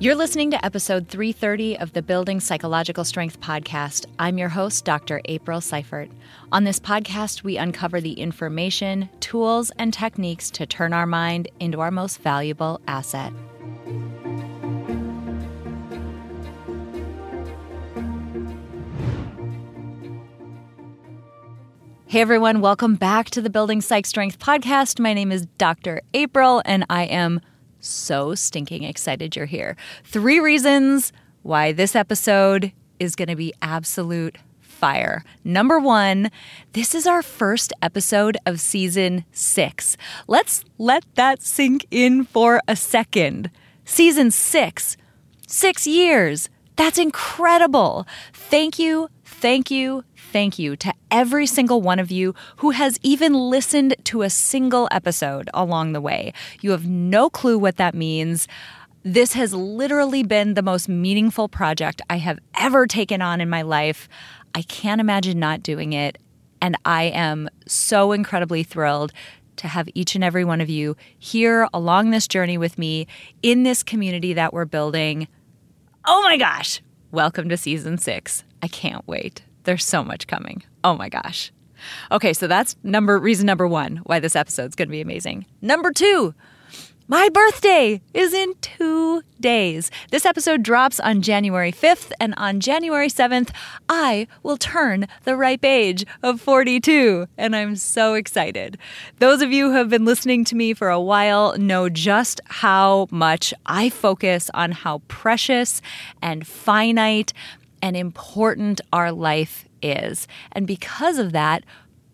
You're listening to episode 330 of the Building Psychological Strength podcast. I'm your host, Dr. April Seifert. On this podcast, we uncover the information, tools, and techniques to turn our mind into our most valuable asset. Hey everyone, welcome back to the Building Psych Strength podcast. My name is Dr. April, and I am so stinking excited you're here. Three reasons why this episode is going to be absolute fire. Number one, this is our first episode of season six. Let's let that sink in for a second. Season six, six years. That's incredible. Thank you, thank you, thank you to every single one of you who has even listened to a single episode along the way. You have no clue what that means. This has literally been the most meaningful project I have ever taken on in my life. I can't imagine not doing it. And I am so incredibly thrilled to have each and every one of you here along this journey with me in this community that we're building. Oh my gosh, welcome to season six. I can't wait. There's so much coming. Oh my gosh. Okay, so that's number reason number 1 why this episode's going to be amazing. Number 2, my birthday is in two days. This episode drops on January 5th, and on January 7th, I will turn the ripe age of 42, and I'm so excited. Those of you who have been listening to me for a while know just how much I focus on how precious and finite and important our life is. And because of that,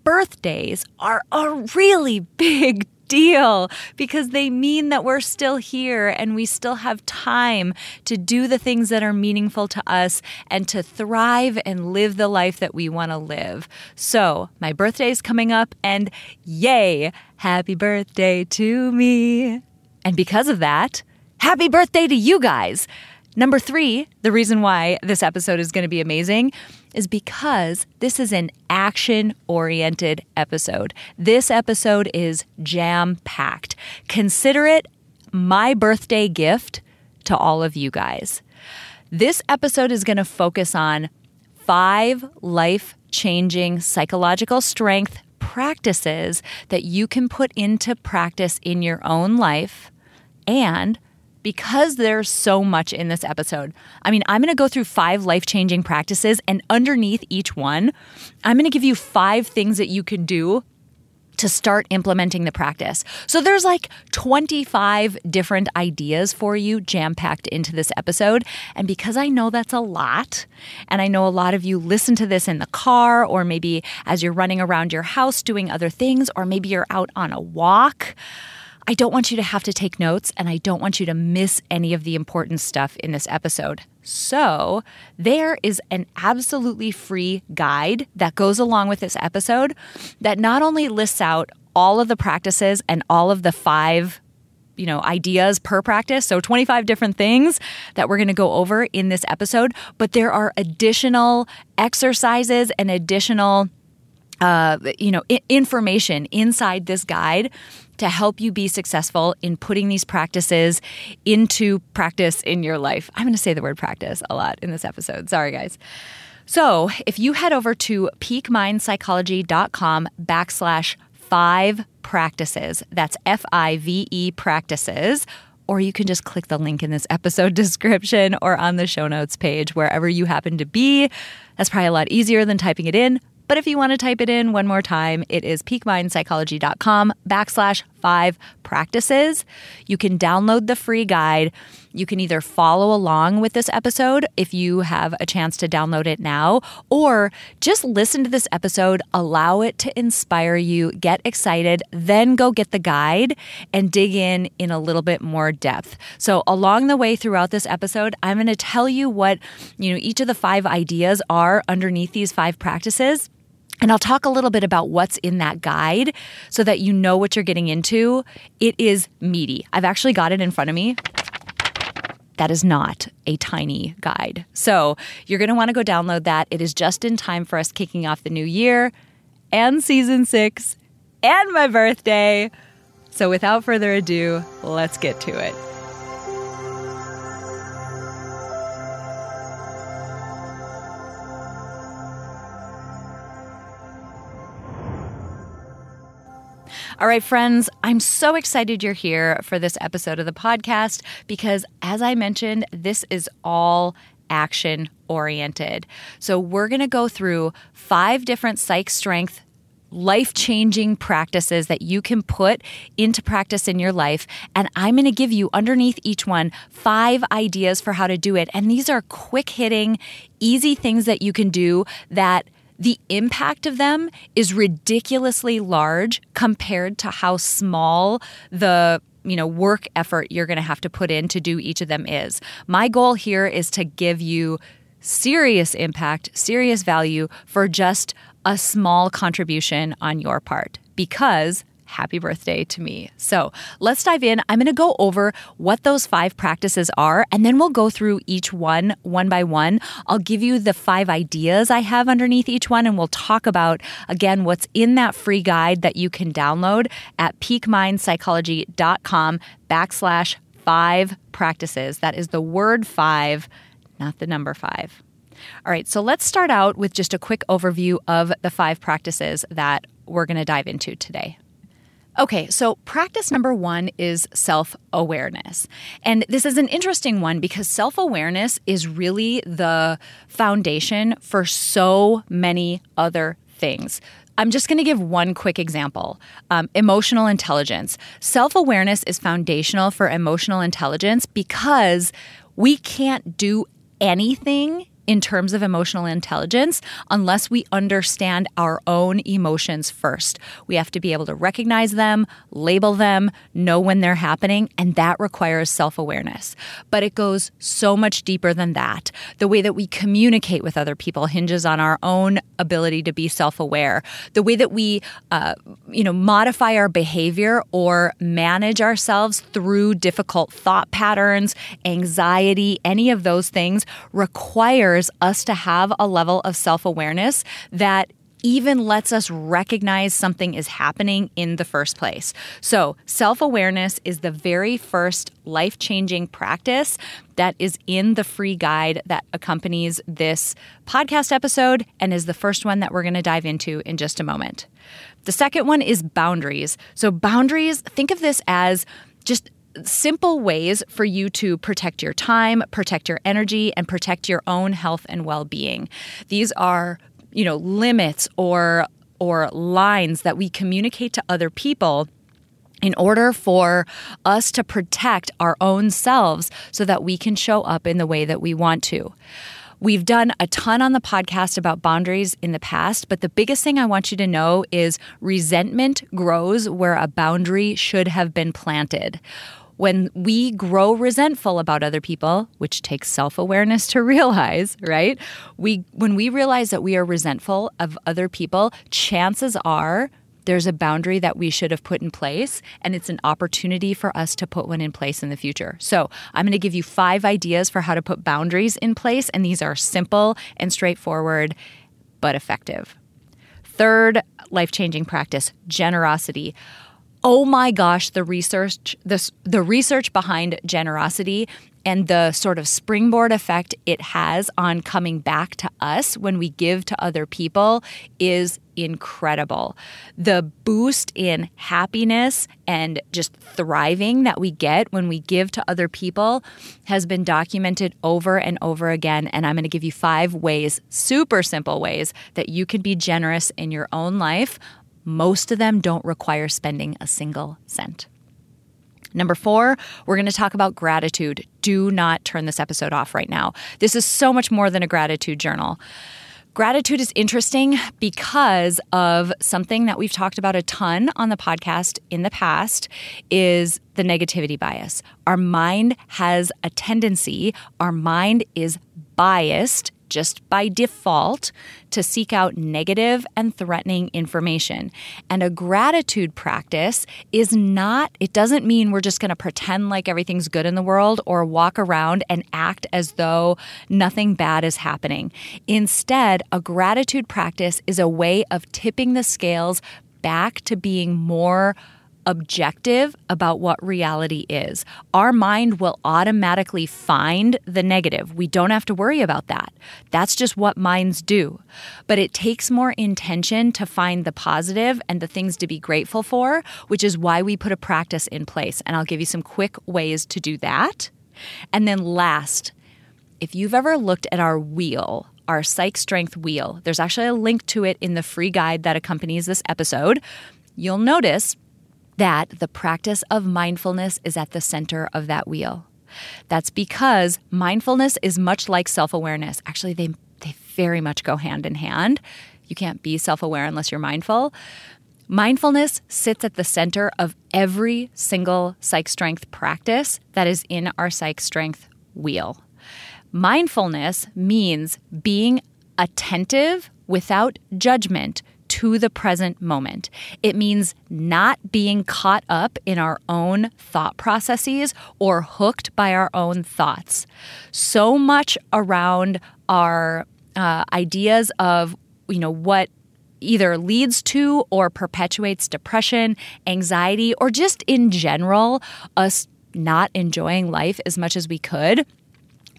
birthdays are a really big deal because they mean that we're still here and we still have time to do the things that are meaningful to us and to thrive and live the life that we want to live. So, my birthday is coming up and yay, happy birthday to me. And because of that, happy birthday to you guys. Number three, the reason why this episode is going to be amazing is because this is an action oriented episode. This episode is jam packed. Consider it my birthday gift to all of you guys. This episode is going to focus on five life changing psychological strength practices that you can put into practice in your own life and because there's so much in this episode. I mean, I'm going to go through five life changing practices, and underneath each one, I'm going to give you five things that you can do to start implementing the practice. So there's like 25 different ideas for you jam packed into this episode. And because I know that's a lot, and I know a lot of you listen to this in the car, or maybe as you're running around your house doing other things, or maybe you're out on a walk. I don't want you to have to take notes and I don't want you to miss any of the important stuff in this episode. So, there is an absolutely free guide that goes along with this episode that not only lists out all of the practices and all of the five you know ideas per practice so 25 different things that we're going to go over in this episode but there are additional exercises and additional uh, you know I- information inside this guide to help you be successful in putting these practices into practice in your life. I'm going to say the word practice a lot in this episode. Sorry, guys. So, if you head over to peakmindpsychology.com backslash five practices, that's F I V E practices, or you can just click the link in this episode description or on the show notes page, wherever you happen to be. That's probably a lot easier than typing it in. But if you want to type it in one more time, it is peakmindpsychology.com backslash five practices. You can download the free guide. You can either follow along with this episode if you have a chance to download it now, or just listen to this episode, allow it to inspire you, get excited, then go get the guide and dig in in a little bit more depth. So along the way throughout this episode, I'm going to tell you what, you know, each of the five ideas are underneath these five practices. And I'll talk a little bit about what's in that guide so that you know what you're getting into. It is meaty. I've actually got it in front of me. That is not a tiny guide. So you're going to want to go download that. It is just in time for us kicking off the new year and season six and my birthday. So without further ado, let's get to it. All right, friends, I'm so excited you're here for this episode of the podcast because, as I mentioned, this is all action oriented. So, we're going to go through five different psych strength life changing practices that you can put into practice in your life. And I'm going to give you underneath each one five ideas for how to do it. And these are quick hitting, easy things that you can do that the impact of them is ridiculously large compared to how small the you know work effort you're going to have to put in to do each of them is. My goal here is to give you serious impact, serious value for just a small contribution on your part because happy birthday to me. So let's dive in. I'm going to go over what those five practices are, and then we'll go through each one one by one. I'll give you the five ideas I have underneath each one, and we'll talk about, again, what's in that free guide that you can download at peakmindpsychology.com backslash five practices. That is the word five, not the number five. All right, so let's start out with just a quick overview of the five practices that we're going to dive into today. Okay, so practice number one is self awareness. And this is an interesting one because self awareness is really the foundation for so many other things. I'm just going to give one quick example um, emotional intelligence. Self awareness is foundational for emotional intelligence because we can't do anything in terms of emotional intelligence unless we understand our own emotions first. We have to be able to recognize them, label them, know when they're happening, and that requires self awareness. But it goes so much deeper than that. The way that we communicate with other people hinges on our own ability to be self aware. The way that we, uh, you know, modify our behavior or manage ourselves through difficult thought patterns, anxiety, any of those things require requires us to have a level of self awareness that even lets us recognize something is happening in the first place. So, self awareness is the very first life changing practice that is in the free guide that accompanies this podcast episode and is the first one that we're going to dive into in just a moment. The second one is boundaries. So, boundaries, think of this as just simple ways for you to protect your time, protect your energy, and protect your own health and well being. These are, you know, limits or or lines that we communicate to other people in order for us to protect our own selves so that we can show up in the way that we want to. We've done a ton on the podcast about boundaries in the past, but the biggest thing I want you to know is resentment grows where a boundary should have been planted when we grow resentful about other people, which takes self-awareness to realize, right? We when we realize that we are resentful of other people, chances are there's a boundary that we should have put in place, and it's an opportunity for us to put one in place in the future. So, I'm going to give you five ideas for how to put boundaries in place, and these are simple and straightforward, but effective. Third life changing practice generosity oh my gosh, the research, the, the research behind generosity and the sort of springboard effect it has on coming back to us when we give to other people is incredible. The boost in happiness and just thriving that we get when we give to other people has been documented over and over again. And I'm going to give you five ways, super simple ways, that you can be generous in your own life most of them don't require spending a single cent. Number four, we're going to talk about gratitude. Do not turn this episode off right now. This is so much more than a gratitude journal. Gratitude is interesting because of something that we've talked about a ton on the podcast in the past is the negativity bias. Our mind has a tendency, our mind is biased just by default to seek out negative and threatening information. And a gratitude practice is not, it doesn't mean we're just going to pretend like everything's good in the world or walk around and act as though nothing bad is happening. Instead, a gratitude practice is a way of tipping the scales back to being more objective about what reality is. Our mind will automatically find the negative. We don't have to worry about that. That's just what minds do. But it takes more intention to find the positive and the things to be grateful for, which is why we put a practice in place. And I'll give you some quick ways to do that. And then last, if you've ever looked at our wheel, our Psych Strength wheel, there's actually a link to it in the free guide that accompanies this episode. You'll notice that the practice of mindfulness is at the center of that wheel. That's because mindfulness is much like self awareness. Actually, they, they very much go hand in hand. You can't be self aware unless you're mindful. Mindfulness sits at the center of every single psych strength practice that is in our psych strength wheel. Mindfulness means being attentive without judgment to the present moment. It means not being caught up in our own thought processes or hooked by our own thoughts. So much around our uh, ideas of, you know, what either leads to or perpetuates depression, anxiety, or just in general, us not enjoying life as much as we could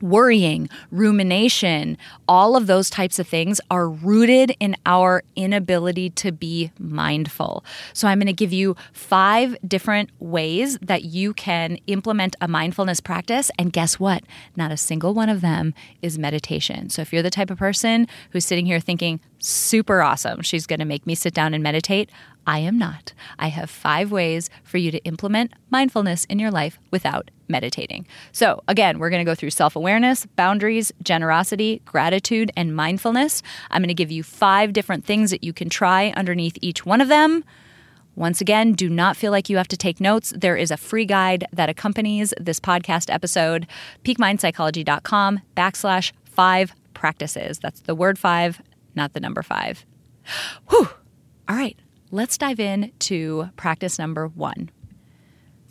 worrying, rumination, all of those types of things are rooted in our inability to be mindful. So, I'm going to give you five different ways that you can implement a mindfulness practice. And guess what? Not a single one of them is meditation. So, if you're the type of person who's sitting here thinking, super awesome, she's going to make me sit down and meditate, I am not. I have five ways for you to implement mindfulness in your life without meditating. So, again, we're going to go through self awareness, boundaries, generosity, gratitude, and mindfulness. I'm going to give you five different things that you can try underneath each one of them. Once again, do not feel like you have to take notes. There is a free guide that accompanies this podcast episode, peakmindpsychology.com backslash five practices. That's the word five, not the number five. Whew. All right, let's dive in to practice number one.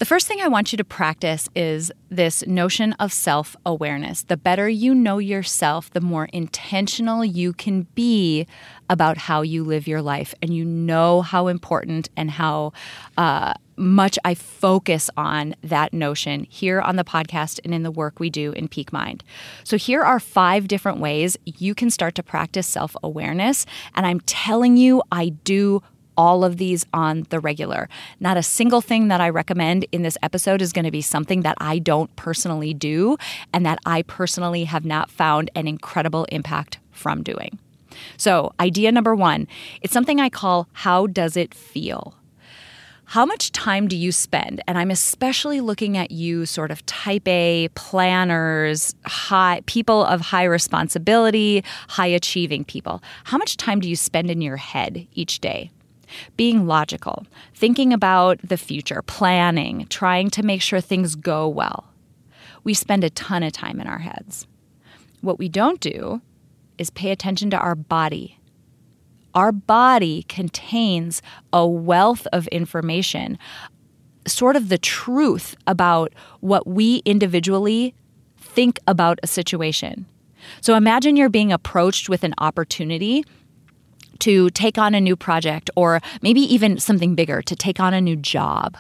The first thing I want you to practice is this notion of self awareness. The better you know yourself, the more intentional you can be about how you live your life. And you know how important and how uh, much I focus on that notion here on the podcast and in the work we do in Peak Mind. So, here are five different ways you can start to practice self awareness. And I'm telling you, I do all of these on the regular. Not a single thing that I recommend in this episode is going to be something that I don't personally do and that I personally have not found an incredible impact from doing. So, idea number one it's something I call How Does It Feel? How much time do you spend? And I'm especially looking at you, sort of type A planners, high people of high responsibility, high achieving people. How much time do you spend in your head each day? Being logical, thinking about the future, planning, trying to make sure things go well. We spend a ton of time in our heads. What we don't do is pay attention to our body. Our body contains a wealth of information, sort of the truth about what we individually think about a situation. So imagine you're being approached with an opportunity to take on a new project or maybe even something bigger, to take on a new job.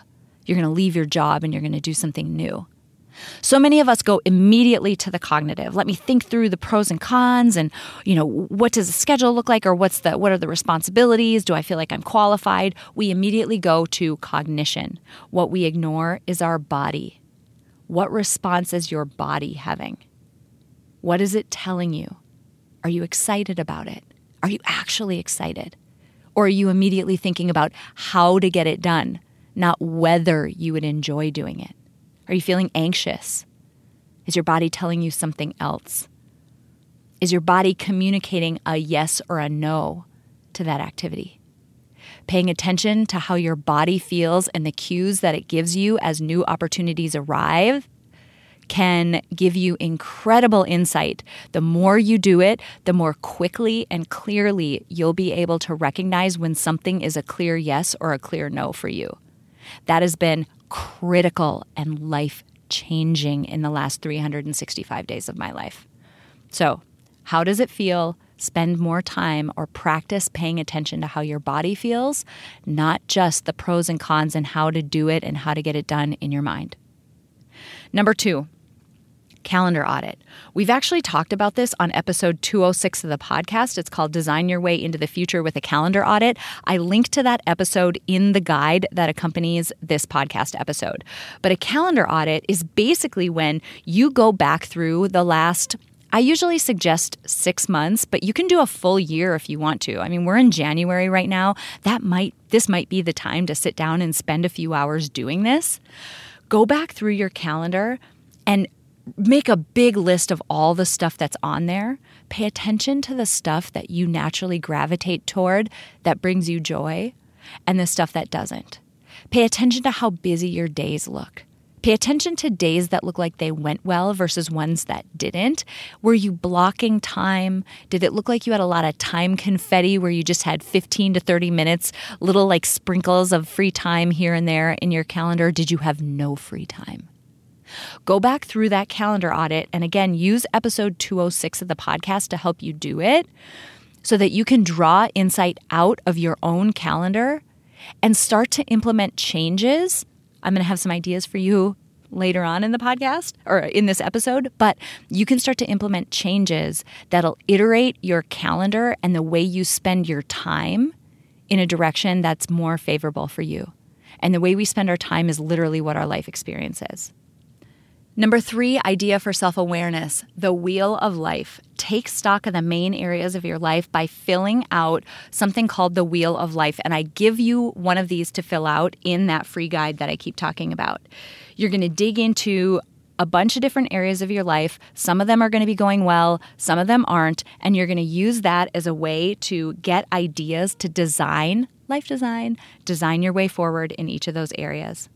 You're going to leave your job and you're going to do something new. So many of us go immediately to the cognitive. Let me think through the pros and cons and you know what does the schedule look like or what's the what are the responsibilities? Do I feel like I'm qualified? We immediately go to cognition. What we ignore is our body. What response is your body having? What is it telling you? Are you excited about it? Are you actually excited? Or are you immediately thinking about how to get it done, not whether you would enjoy doing it? Are you feeling anxious? Is your body telling you something else? Is your body communicating a yes or a no to that activity? Paying attention to how your body feels and the cues that it gives you as new opportunities arrive can give you incredible insight. The more you do it, the more quickly and clearly you'll be able to recognize when something is a clear yes or a clear no for you. That has been critical and life changing in the last 365 days of my life. So, how does it feel? spend more time or practice paying attention to how your body feels, not just the pros and cons and how to do it and how to get it done in your mind. Number two, calendar audit. We've actually talked about this on episode 206 of the podcast. It's called Design Your Way into the Future with a Calendar Audit. I link to that episode in the guide that accompanies this podcast episode. But a calendar audit is basically when you go back through the last I usually suggest six months, but you can do a full year if you want to. I mean, we're in January right now. That might this might be the time to sit down and spend a few hours doing this. Go back through your calendar and make a big list of all the stuff that's on there. Pay attention to the stuff that you naturally gravitate toward that brings you joy and the stuff that doesn't. Pay attention to how busy your days look. Pay attention to days that look like they went well versus ones that didn't. Were you blocking time? Did it look like you had a lot of time confetti where you just had 15 to 30 minutes, little like sprinkles of free time here and there in your calendar? Did you have no free time? Go back through that calendar audit and again, use episode 206 of the podcast to help you do it so that you can draw insight out of your own calendar and start to implement changes. I'm going to have some ideas for you later on in the podcast or in this episode, but you can start to implement changes that'll iterate your calendar and the way you spend your time in a direction that's more favorable for you. And the way we spend our time is literally what our life experience is. Number three idea for self awareness the wheel of life. Take stock of the main areas of your life by filling out something called the wheel of life. And I give you one of these to fill out in that free guide that I keep talking about. You're going to dig into a bunch of different areas of your life. Some of them are going to be going well, some of them aren't. And you're going to use that as a way to get ideas to design life design, design your way forward in each of those areas.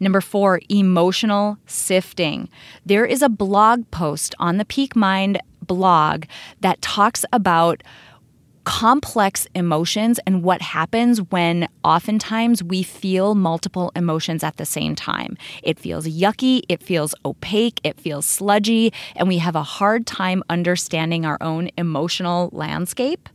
Number four, emotional sifting. There is a blog post on the Peak Mind blog that talks about complex emotions and what happens when oftentimes we feel multiple emotions at the same time. It feels yucky, it feels opaque, it feels sludgy, and we have a hard time understanding our own emotional landscape.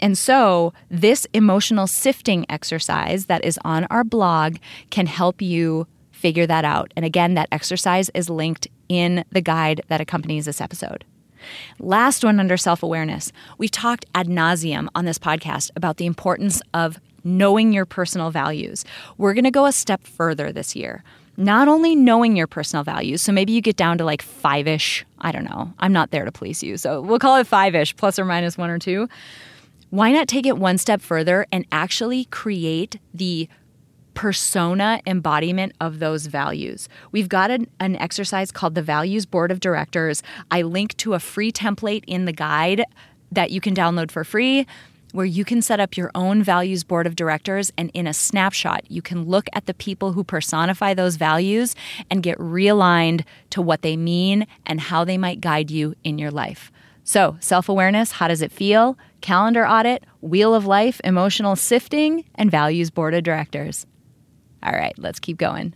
And so, this emotional sifting exercise that is on our blog can help you figure that out. And again, that exercise is linked in the guide that accompanies this episode. Last one under self awareness. We've talked ad nauseum on this podcast about the importance of knowing your personal values. We're going to go a step further this year. Not only knowing your personal values, so maybe you get down to like five ish. I don't know. I'm not there to please you. So we'll call it five ish, plus or minus one or two why not take it one step further and actually create the persona embodiment of those values. We've got an, an, exercise called the Values Board of Directors. I link to a free template in the guide that you can download for free where you can set up your own values board of directors and in a snapshot you can look at the people who personify those values and get realigned to what they mean and how they might guide you in your life. So, self awareness how does it feel? Calendar audit, wheel of life, emotional sifting, and values board of directors. All right, let's keep going.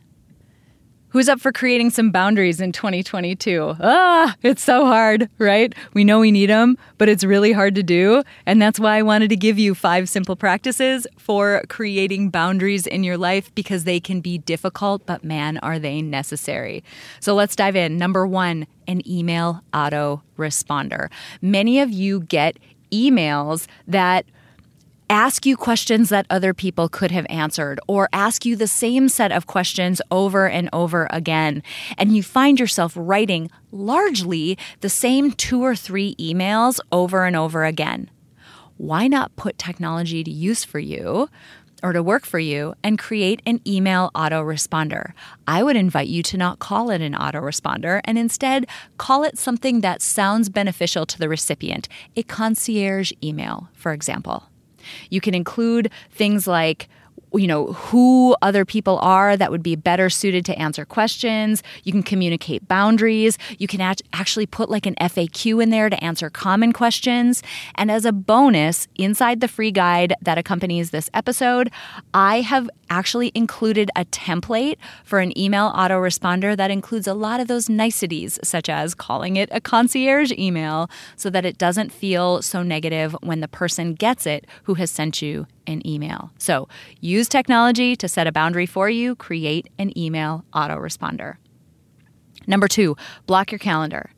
Who's up for creating some boundaries in 2022? Ah, it's so hard, right? We know we need them, but it's really hard to do. And that's why I wanted to give you five simple practices for creating boundaries in your life because they can be difficult, but man, are they necessary. So let's dive in. Number one, an email auto responder. Many of you get emails that ask you questions that other people could have answered or ask you the same set of questions over and over again. And you find yourself writing largely the same two or three emails over and over again. Why not put technology to use for you? Or to work for you and create an email autoresponder. I would invite you to not call it an autoresponder and instead call it something that sounds beneficial to the recipient, a concierge email, for example. You can include things like you know who other people are that would be better suited to answer questions. You can communicate boundaries. You can actually put like an faq in there to answer common questions. And as a bonus inside the free guide that accompanies this episode i have actually included a template for an email autoresponder that includes a lot of those niceties such as calling it a concierge email so that it doesn't feel so negative when the person gets it who has sent you an email. So use technology to set a boundary for you, create an email autoresponder. Number two, block your calendar.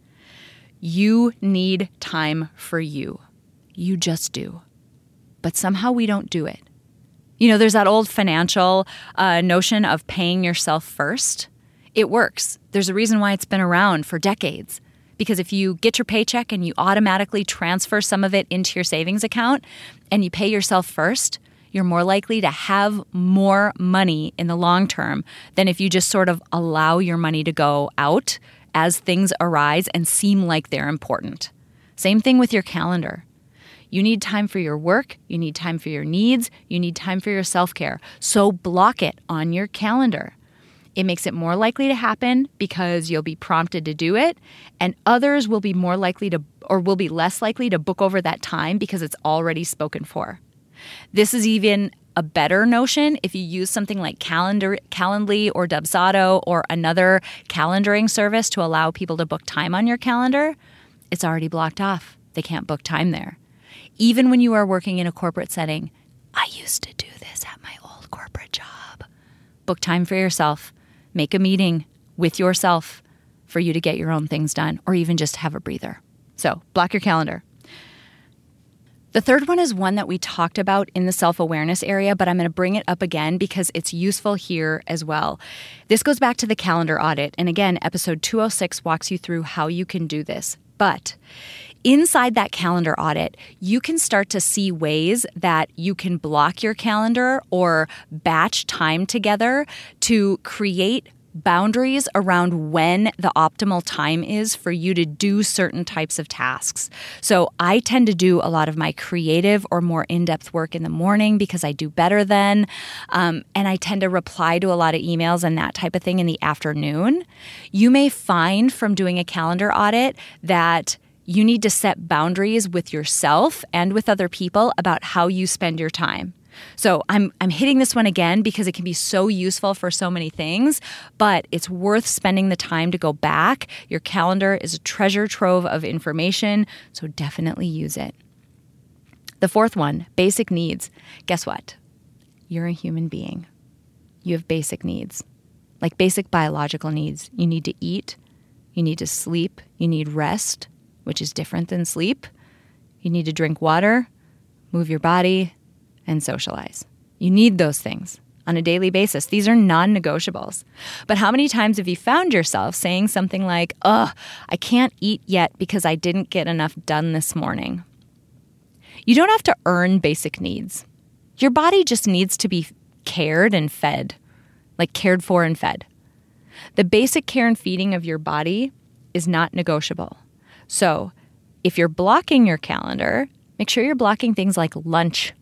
You need time for you. You just do. But somehow we don't do it. You know, there's that old financial uh, notion of paying yourself first. It works. There's a reason why it's been around for decades. Because if you get your paycheck and you automatically transfer some of it into your savings account and you pay yourself first, you're more likely to have more money in the long term than if you just sort of allow your money to go out as things arise and seem like they're important. Same thing with your calendar. You need time for your work, you need time for your needs, you need time for your self care. So block it on your calendar. It makes it more likely to happen because you'll be prompted to do it, and others will be more likely to or will be less likely to book over that time because it's already spoken for. This is even a better notion if you use something like Calendar, Calendly or Dubsado or another calendaring service to allow people to book time on your calendar. It's already blocked off. They can't book time there. Even when you are working in a corporate setting, I used to do this at my old corporate job. Book time for yourself make a meeting with yourself for you to get your own things done or even just have a breather. So, block your calendar. The third one is one that we talked about in the self awareness area, but I'm going to bring it up again because it's useful here as well. This goes back to the calendar audit. And again, episode 206 walks you through how you can do this. But inside that calendar audit, you can start to see ways that you can block your calendar or batch time together to create boundaries around when the optimal time is for you to do certain types of tasks. So I tend to do a lot of my creative or more in depth work in the morning because I do better then. Um, and I tend to reply to a lot of emails and that type of thing in the afternoon. You may find from doing a calendar audit that you need to set boundaries with yourself and with other people about how you spend your time. So I'm I'm hitting this one again because it can be so useful for so many things, but it's worth spending the time to go back. Your calendar is a treasure trove of information, so definitely use it. The fourth one, basic needs. Guess what? You're a human being. You have basic needs. Like basic biological needs. You need to eat, you need to sleep, you need rest, which is different than sleep. You need to drink water, move your body, and socialize. You need those things on a daily basis. These are non negotiables. But how many times have you found yourself saying something like, Ugh, I can't eat yet because I didn't get enough done this morning? You don't have to earn basic needs. Your body just needs to be cared and fed, like cared for and fed. The basic care and feeding of your body is not negotiable. So, if you're blocking your calendar, make sure you're blocking things like lunch.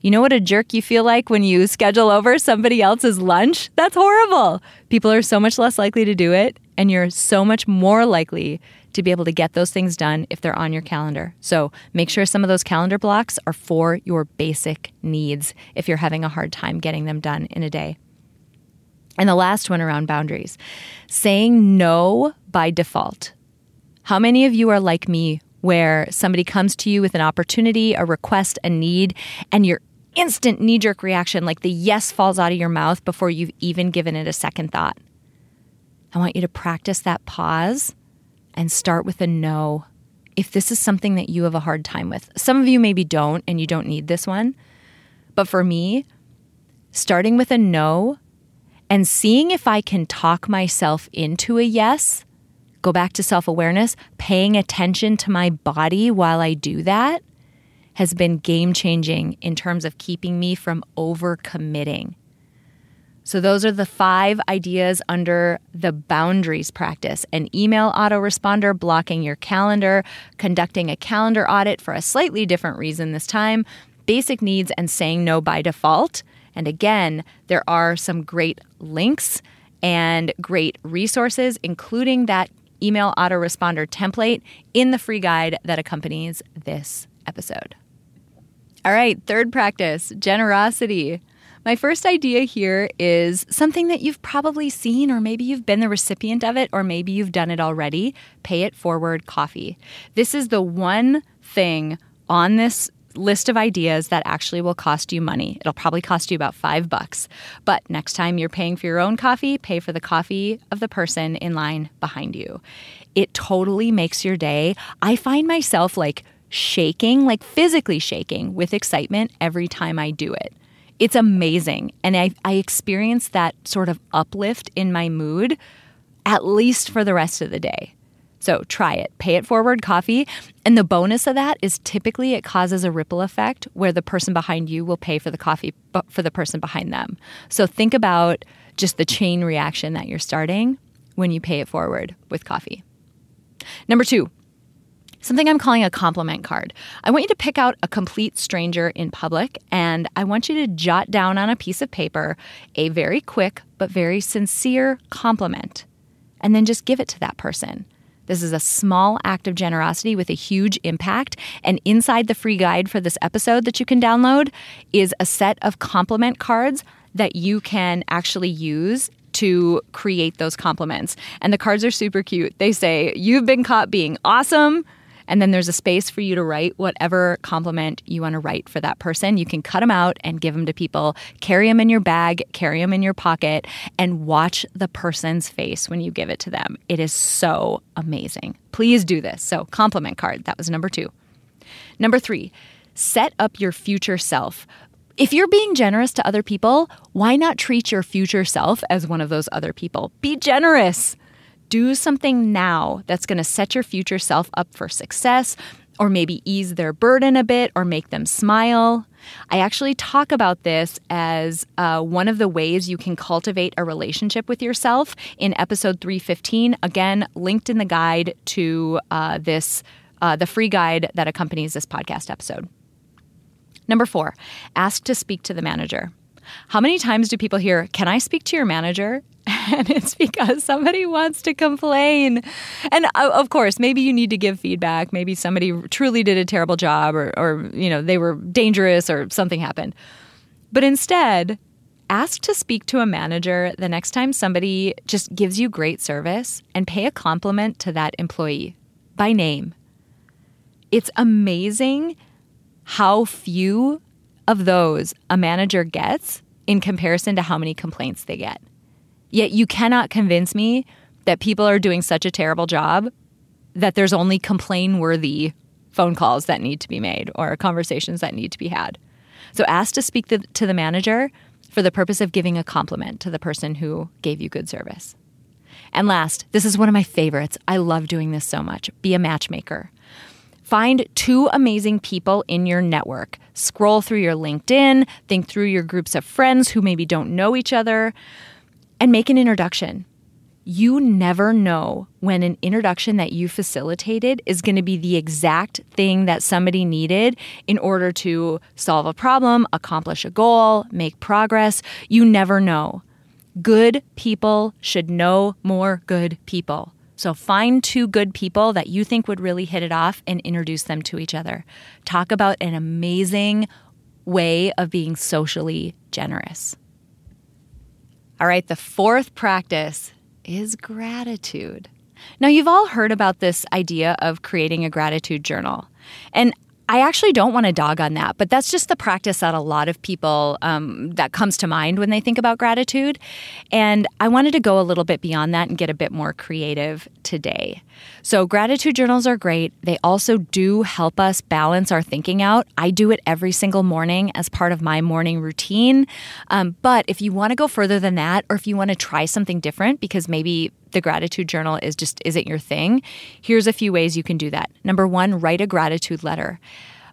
You know what a jerk you feel like when you schedule over somebody else's lunch? That's horrible. People are so much less likely to do it, and you're so much more likely to be able to get those things done if they're on your calendar. So make sure some of those calendar blocks are for your basic needs if you're having a hard time getting them done in a day. And the last one around boundaries saying no by default. How many of you are like me where somebody comes to you with an opportunity, a request, a need, and your instant knee jerk reaction, like the yes falls out of your mouth before you've even given it a second thought? I want you to practice that pause and start with a no if this is something that you have a hard time with. Some of you maybe don't and you don't need this one. But for me, starting with a no and seeing if I can talk myself into a yes go back to self awareness, paying attention to my body while I do that has been game changing in terms of keeping me from over committing. So, those are the five ideas under the boundaries practice an email autoresponder, blocking your calendar, conducting a calendar audit for a slightly different reason this time, basic needs, and saying no by default, And again, there are some great links and great resources, including that email autoresponder template in the free guide that accompanies this episode. All right, third practice generosity. My first idea here is something that you've probably seen, or maybe you've been the recipient of it, or maybe you've done it already pay it forward coffee. This is the one thing on this list of ideas that actually will cost you money. It'll probably cost you about five bucks. But next time you're paying for your own coffee, pay for the coffee of the person in line behind you. It totally makes your day. I find myself like shaking, like physically shaking with excitement every time I do it. It's amazing. And I, I experience that sort of uplift in my mood at least for the rest of the day. So try it. Pay it forward coffee. And the bonus of that is typically it causes a ripple effect where the person behind you will pay for the coffee for the person behind them. So think about just the chain reaction that you're starting when you pay it forward with coffee. Number two, something I'm calling a compliment card. I want you to pick out a complete stranger in public and I want you to jot down on a piece of paper a very quick but very sincere compliment and then just give it to that person. This is a small act of generosity with a huge impact. And inside the free guide for this episode that you can download is a set of compliment cards that you can actually use to create those compliments. And the cards are super cute. They say, You've been caught being awesome. And then there's a space for you to write whatever compliment you want to write for that person. You can cut them out and give them to people, carry them in your bag, carry them in your pocket, and watch the person's face when you give it to them. It is so amazing. Please do this. So, compliment card. That was number two. Number three, set up your future self. If you're being generous to other people, why not treat your future self as one of those other people? Be generous do something now that's going to set your future self up for success or maybe ease their burden a bit or make them smile. I actually talk about this as uh, one of the ways you can cultivate a relationship with yourself in episode 315. Again, linked in the guide to uh, this, uh, the free guide that accompanies this podcast episode. Number four, ask to speak to the manager. How many times do people hear, Can I speak to your manager? And it's because somebody wants to complain. And uh, of course, maybe you need to give feedback. Maybe somebody truly did a terrible job or, or you know, they were dangerous or something happened. But instead, ask to speak to a manager the next time somebody just gives you great service and pay a compliment to that employee by name. It's amazing how few of those a manager gets in comparison to how many complaints they get. Yet you cannot convince me that people are doing such a terrible job that there's only complain worthy phone calls that need to be made or conversations that need to be had. So ask to speak to, to the manager for the purpose of giving a compliment to the person who gave you good service. And last, this is one of my favorites. I love doing this so much. Be a matchmaker. Find two amazing people in your network. Scroll through your LinkedIn, think through your groups of friends who maybe don't know each other, and make an introduction. You never know when an introduction that you facilitated is going to be the exact thing that somebody needed in order to solve a problem, accomplish a goal, make progress. You never know. Good people should know more good people. So find two good people that you think would really hit it off and introduce them to each other. Talk about an amazing way of being socially generous. All right, the fourth practice is gratitude. Now, you've all heard about this idea of creating a gratitude journal. And I actually don't want to dog on that, but that's just the practice that a lot of people um, that comes to mind when they think about gratitude. And I wanted to go a little bit beyond that and get a bit more creative today. So, gratitude journals are great. They also do help us balance our thinking out. I do it every single morning as part of my morning routine. Um, but if you want to go further than that, or if you want to try something different, because maybe the gratitude journal is just isn't your thing, here's a few ways you can do that. Number one, write a gratitude letter.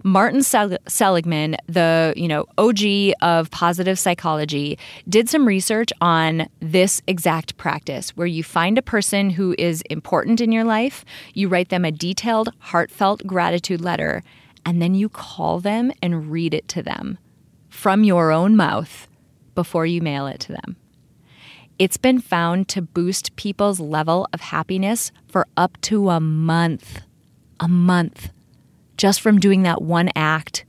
Martin Seligman, the you know OG of positive psychology, did some research on this exact practice where you find a person who is important in your life, you write them a detailed, heartfelt gratitude letter, and then you call them and read it to them from your own mouth before you mail it to them. It's been found to boost people's level of happiness for up to a month. A month. Just from doing that one act.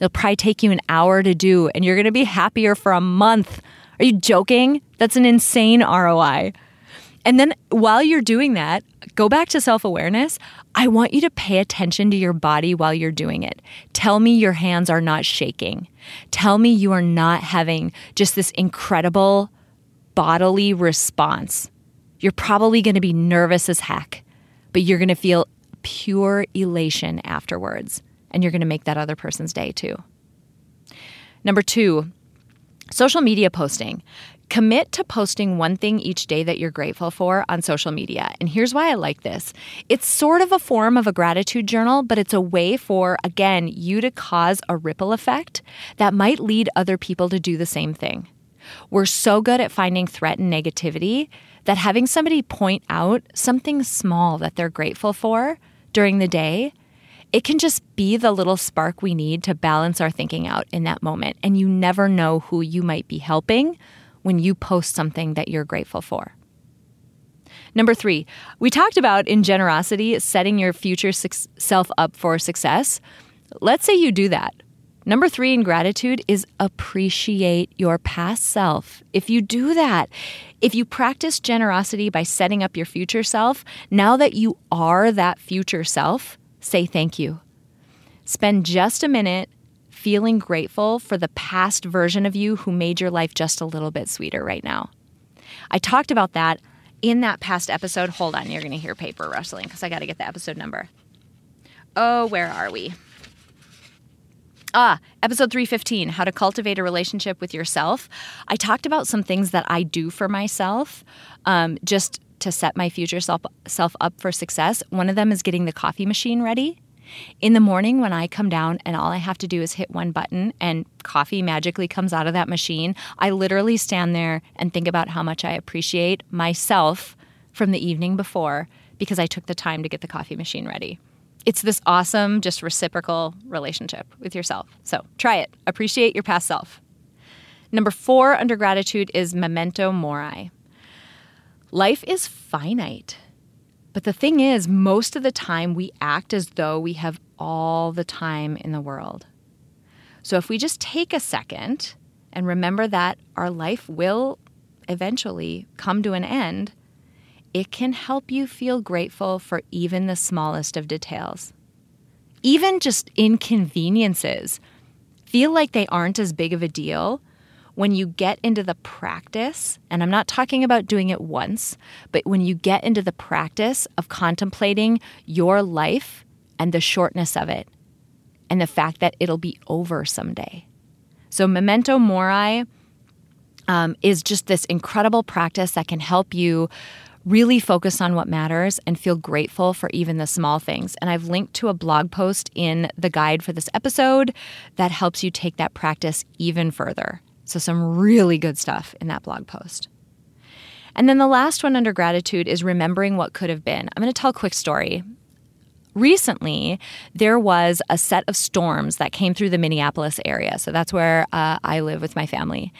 It'll probably take you an hour to do, and you're gonna be happier for a month. Are you joking? That's an insane ROI. And then while you're doing that, go back to self awareness. I want you to pay attention to your body while you're doing it. Tell me your hands are not shaking. Tell me you are not having just this incredible bodily response. You're probably going to be nervous as heck, but you're going to feel pure elation afterwards. And you're going to make that other person's day too. Number two, social media posting. Commit to posting one thing each day that you're grateful for on social media. And here's why I like this it's sort of a form of a gratitude journal, but it's a way for, again, you to cause a ripple effect that might lead other people to do the same thing. We're so good at finding threat and negativity that having somebody point out something small that they're grateful for during the day it can just be the little spark we need to balance our thinking out in that moment. And you never know who you might be helping when you post something that you're grateful for. Number three, we talked about in generosity setting your future self up for success. Let's say you do that. Number three in gratitude is appreciate your past self. If you do that, if you practice generosity by setting up your future self, now that you are that future self, say thank you. Spend just a minute feeling grateful for the past version of you who made your life just a little bit sweeter right now. I talked about that in that past episode. Hold on, you're going to hear paper rustling because I got to get the episode number. Oh, where are we? Ah, episode 315 How to Cultivate a Relationship with Yourself. I talked about some things that I do for myself um, just to set my future self, self up for success. One of them is getting the coffee machine ready. In the morning, when I come down and all I have to do is hit one button and coffee magically comes out of that machine, I literally stand there and think about how much I appreciate myself from the evening before because I took the time to get the coffee machine ready. It's this awesome, just reciprocal relationship with yourself. So try it. Appreciate your past self. Number four under gratitude is memento mori. Life is finite. But the thing is, most of the time we act as though we have all the time in the world. So if we just take a second and remember that our life will eventually come to an end, it can help you feel grateful for even the smallest of details. Even just inconveniences feel like they aren't as big of a deal when you get into the practice, and I'm not talking about doing it once, but when you get into the practice of contemplating your life and the shortness of it and the fact that it'll be over someday. So, memento mori um, is just this incredible practice that can help you really focus on what matters and feel grateful for even the small things. And I've linked to a blog post in the guide for this episode that helps you take that practice even further. So, some really good stuff in that blog post. And then the last one under gratitude is remembering what could have been. I'm going to tell a quick story. Recently, there was a set of storms that came through the Minneapolis area. So that's where uh, I live with my family.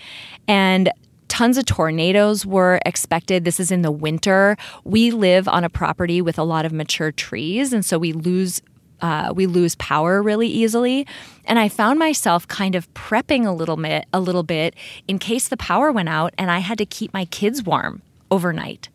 And tons of tornadoes were expected. This is in the winter. We live on a property with a lot of mature trees, and so we lose uh, we lose power really easily. And I found myself kind of prepping a little bit, a little bit in case the power went out and I had to keep my kids warm overnight.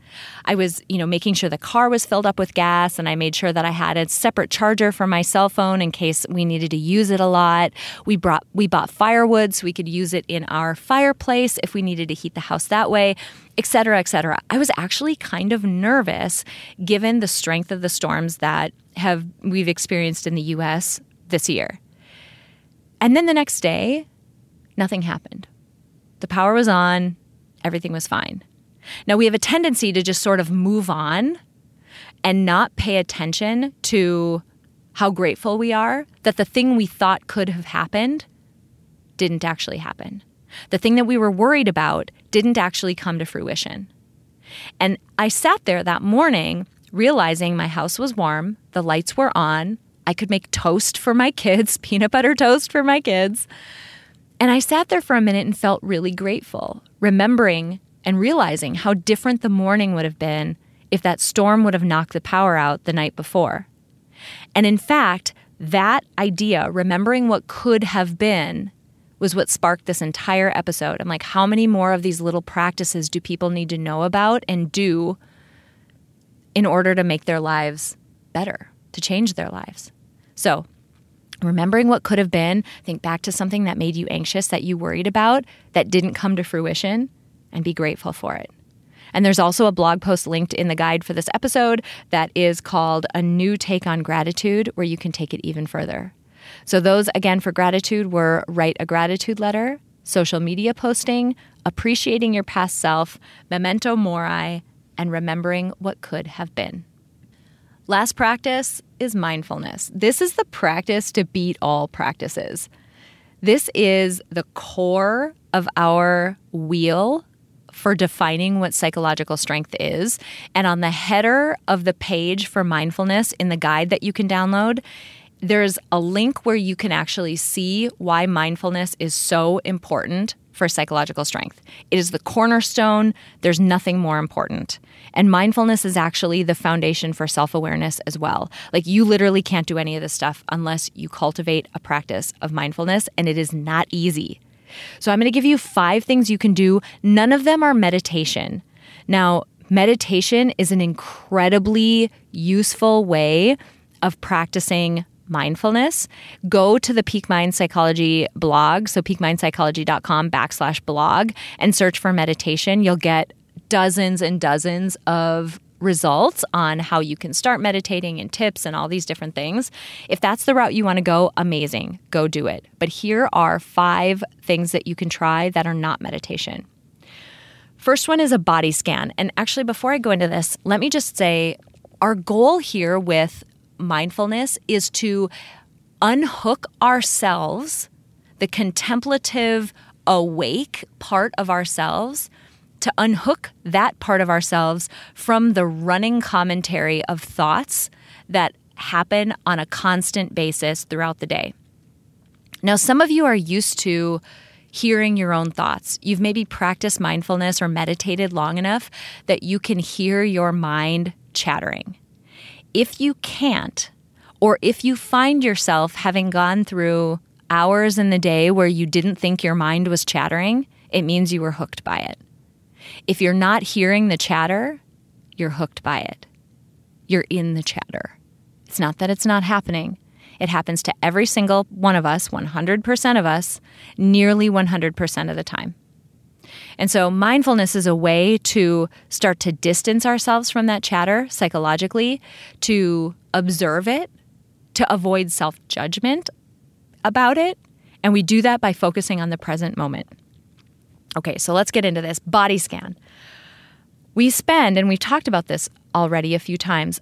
I was, you know, making sure the car was filled up with gas and I made sure that I had a separate charger for my cell phone in case we needed to use it a lot. We brought we bought firewood so we could use it in our fireplace if we needed to heat the house that way, etc., etc. I was actually kind of nervous given the strength of the storms that have we've experienced in the US this year. And then the next day, nothing happened. The power was on, everything was fine. Now, we have a tendency to just sort of move on and not pay attention to how grateful we are that the thing we thought could have happened didn't actually happen. The thing that we were worried about didn't actually come to fruition. And I sat there that morning realizing my house was warm, the lights were on, I could make toast for my kids, peanut butter toast for my kids. And I sat there for a minute and felt really grateful, remembering and realizing how different the morning would have been if that storm would have knocked the power out the night before. And in fact, that idea, remembering what could have been, was what sparked this entire episode. I'm like, how many more of these little practices do people need to know about and do in order to make their lives better, to change their lives? So, remembering what could have been, think back to something that made you anxious, that you worried about, that didn't come to fruition, and be grateful for it. And there's also a blog post linked in the guide for this episode that is called A New Take on Gratitude, where you can take it even further. So, those again for gratitude were write a gratitude letter, social media posting, appreciating your past self, memento mori, and remembering what could have been. Last practice is mindfulness. This is the practice to beat all practices. This is the core of our wheel for defining what psychological strength is. And on the header of the page for mindfulness in the guide that you can download, there's a link where you can actually see why mindfulness is so important for psychological strength. It is the cornerstone, there's nothing more important. And mindfulness is actually the foundation for self awareness as well. Like, you literally can't do any of this stuff unless you cultivate a practice of mindfulness, and it is not easy. So, I'm going to give you five things you can do. None of them are meditation. Now, meditation is an incredibly useful way of practicing mindfulness, go to the Peak Mind Psychology blog, so peakmindpsychology.com backslash blog, and search for meditation. You'll get dozens and dozens of results on how you can start meditating and tips and all these different things. If that's the route you want to go, amazing, go do it. But here are five things that you can try that are not meditation. First one is a body scan. And actually, before I go into this, let me just say our goal here with mindfulness is to unhook ourselves, the contemplative, awake part of ourselves, to unhook that part of ourselves from the running commentary of thoughts that happen on a constant basis throughout the day. Now, some of you are used to hearing your own thoughts. You've maybe practiced mindfulness or meditated long enough that you can hear your mind chattering if you can't, or if you find yourself having gone through hours in the day where you didn't think your mind was chattering, it means you were hooked by it. If you're not hearing the chatter, you're hooked by it. You're in the chatter. It's not that it's not happening. It happens to every single one of us, 100% of us, nearly 100% of the time. And so mindfulness is a way to start to distance ourselves from that chatter psychologically, to observe it, to avoid self judgment about it. And we do that by focusing on the present moment. Okay, so let's get into this body scan. We spend, and we've talked about this already a few times,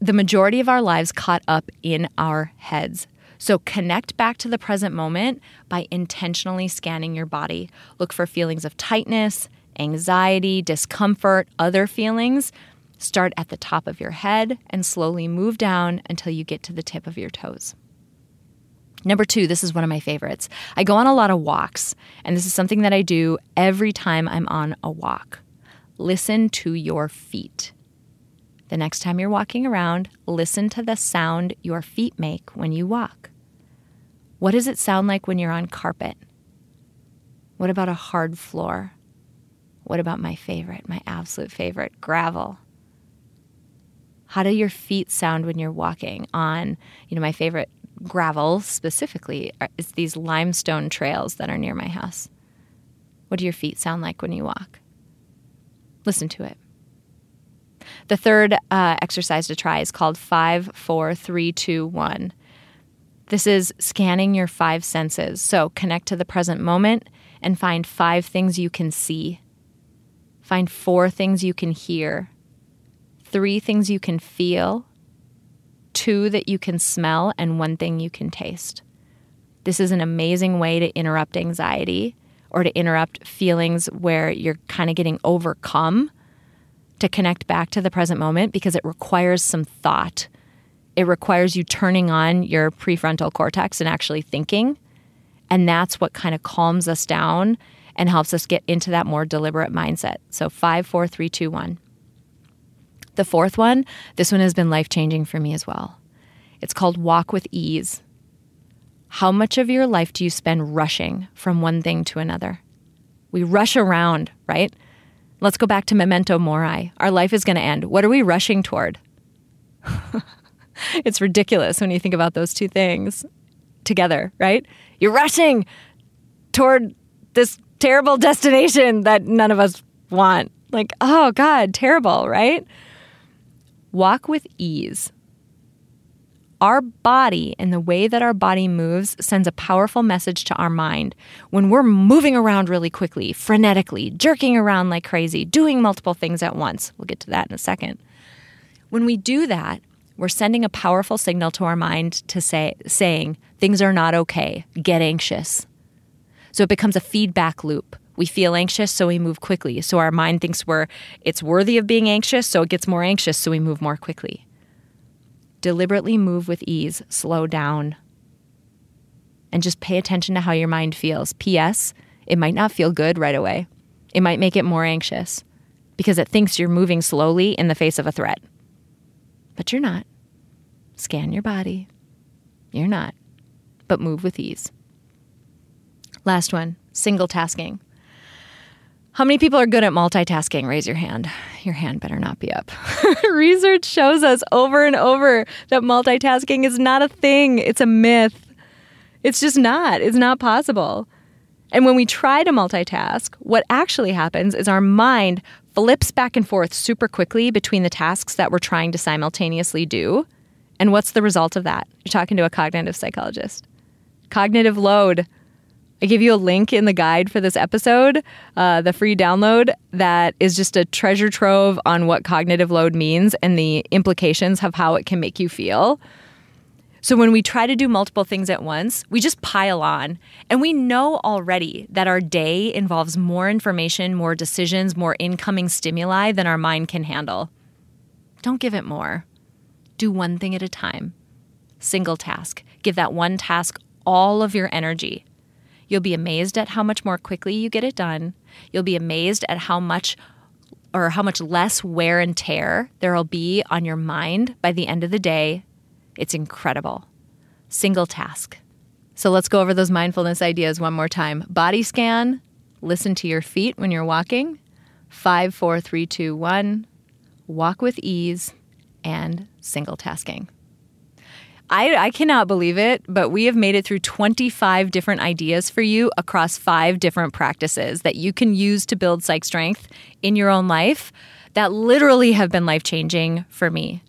the majority of our lives caught up in our heads. So connect back to the present moment by intentionally scanning your body. Look for feelings of tightness, anxiety, discomfort, other feelings. Start at the top of your head and slowly move down until you get to the tip of your toes. Number two, this is one of my favorites. I go on a lot of walks, and this is something that I do every time I'm on a walk. Listen to your feet. The next time you're walking around, listen to the sound your feet make when you walk. What does it sound like when you're on carpet? What about a hard floor? What about my favorite, my absolute favorite, gravel? How do your feet sound when you're walking on, you know, my favorite gravel specifically is these limestone trails that are near my house. What do your feet sound like when you walk? Listen to it. The third uh, exercise to try is called five, four, three, two, one. This is scanning your five senses. So connect to the present moment and find five things you can see, find four things you can hear, three things you can feel, two that you can smell, and one thing you can taste. This is an amazing way to interrupt anxiety or to interrupt feelings where you're kind of getting overcome to connect back to the present moment because it requires some thought. It requires you turning on your prefrontal cortex and actually thinking. And that's what kind of calms us down and helps us get into that more deliberate mindset. So, five, four, three, two, one. The fourth one, this one has been life changing for me as well. It's called Walk with Ease. How much of your life do you spend rushing from one thing to another? We rush around, right? Let's go back to memento mori. Our life is going to end. What are we rushing toward? it's ridiculous when you think about those two things together, right? You're rushing toward this terrible destination that none of us want. Like, oh God, terrible, right? Walk with ease. Our body and the way that our body moves sends a powerful message to our mind. When we're moving around really quickly, frenetically, jerking around like crazy, doing multiple things at once, we'll get to that in a second. When we do that, we're sending a powerful signal to our mind to say saying things are not okay, get anxious. So it becomes a feedback loop. We feel anxious, so we move quickly. So our mind thinks we're it's worthy of being anxious, so it gets more anxious, so we move more quickly. Deliberately move with ease, slow down. And just pay attention to how your mind feels. P.S. It might not feel good right away. It might make it more anxious because it thinks you're moving slowly in the face of a threat. But you're not. Scan your body. You're not. But move with ease. Last one single tasking. How many people are good at multitasking? Raise your hand. Your hand better not be up. Research shows us over and over that multitasking is not a thing, it's a myth. It's just not. It's not possible. And when we try to multitask, what actually happens is our mind flips back and forth super quickly between the tasks that we're trying to simultaneously do. And what's the result of that? You're talking to a cognitive psychologist. Cognitive load. I give you a link in the guide for this episode, uh, the free download that is just a treasure trove on what cognitive load means and the implications of how it can make you feel. So, when we try to do multiple things at once, we just pile on. And we know already that our day involves more information, more decisions, more incoming stimuli than our mind can handle. Don't give it more. Do one thing at a time. Single task. Give that one task all of your energy. You'll be amazed at how much more quickly you get it done. You'll be amazed at how much or how much less wear and tear there'll be on your mind by the end of the day. It's incredible. Single task. So let's go over those mindfulness ideas one more time. Body scan, listen to your feet when you're walking. Five, four, three, two, one. Walk with ease and single tasking. I, I cannot believe it, but we have made it through 25 different ideas for you across five different practices that you can use to build psych strength in your own life that literally have been life changing for me.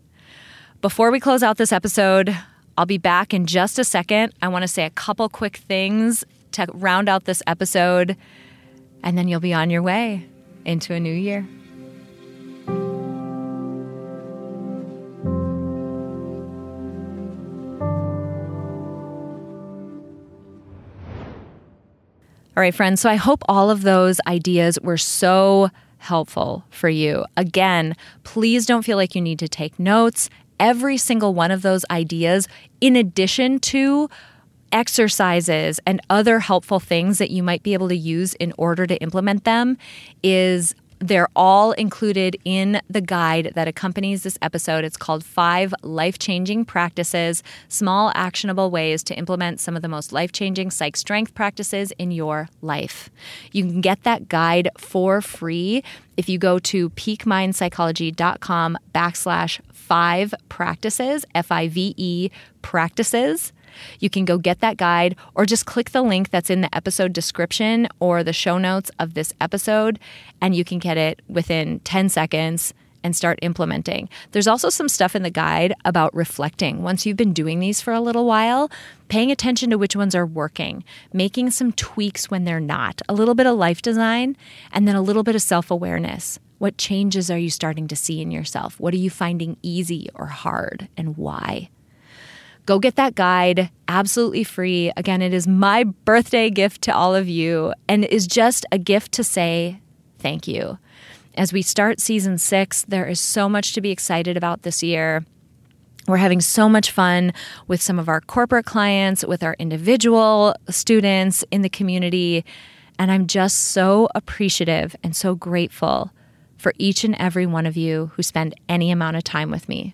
Before we close out this episode, I'll be back in just a second. I want to say a couple quick things to round out this episode, and then you'll be on your way into a new year. All right, friends. So I hope all of those ideas were so helpful for you. Again, please don't feel like you need to take notes. Every single one of those ideas, in addition to exercises and other helpful things that you might be able to use in order to implement them, is they're all included in the guide that accompanies this episode. It's called Five Life Changing Practices Small Actionable Ways to Implement Some of the Most Life Changing Psych Strength Practices in Your Life. You can get that guide for free if you go to peakmindpsychology.com backslash five practices, F I V E practices. You can go get that guide or just click the link that's in the episode description or the show notes of this episode, and you can get it within 10 seconds and start implementing. There's also some stuff in the guide about reflecting. Once you've been doing these for a little while, paying attention to which ones are working, making some tweaks when they're not, a little bit of life design, and then a little bit of self awareness. What changes are you starting to see in yourself? What are you finding easy or hard, and why? Go get that guide absolutely free. Again, it is my birthday gift to all of you and is just a gift to say thank you. As we start season six, there is so much to be excited about this year. We're having so much fun with some of our corporate clients, with our individual students in the community. And I'm just so appreciative and so grateful for each and every one of you who spend any amount of time with me.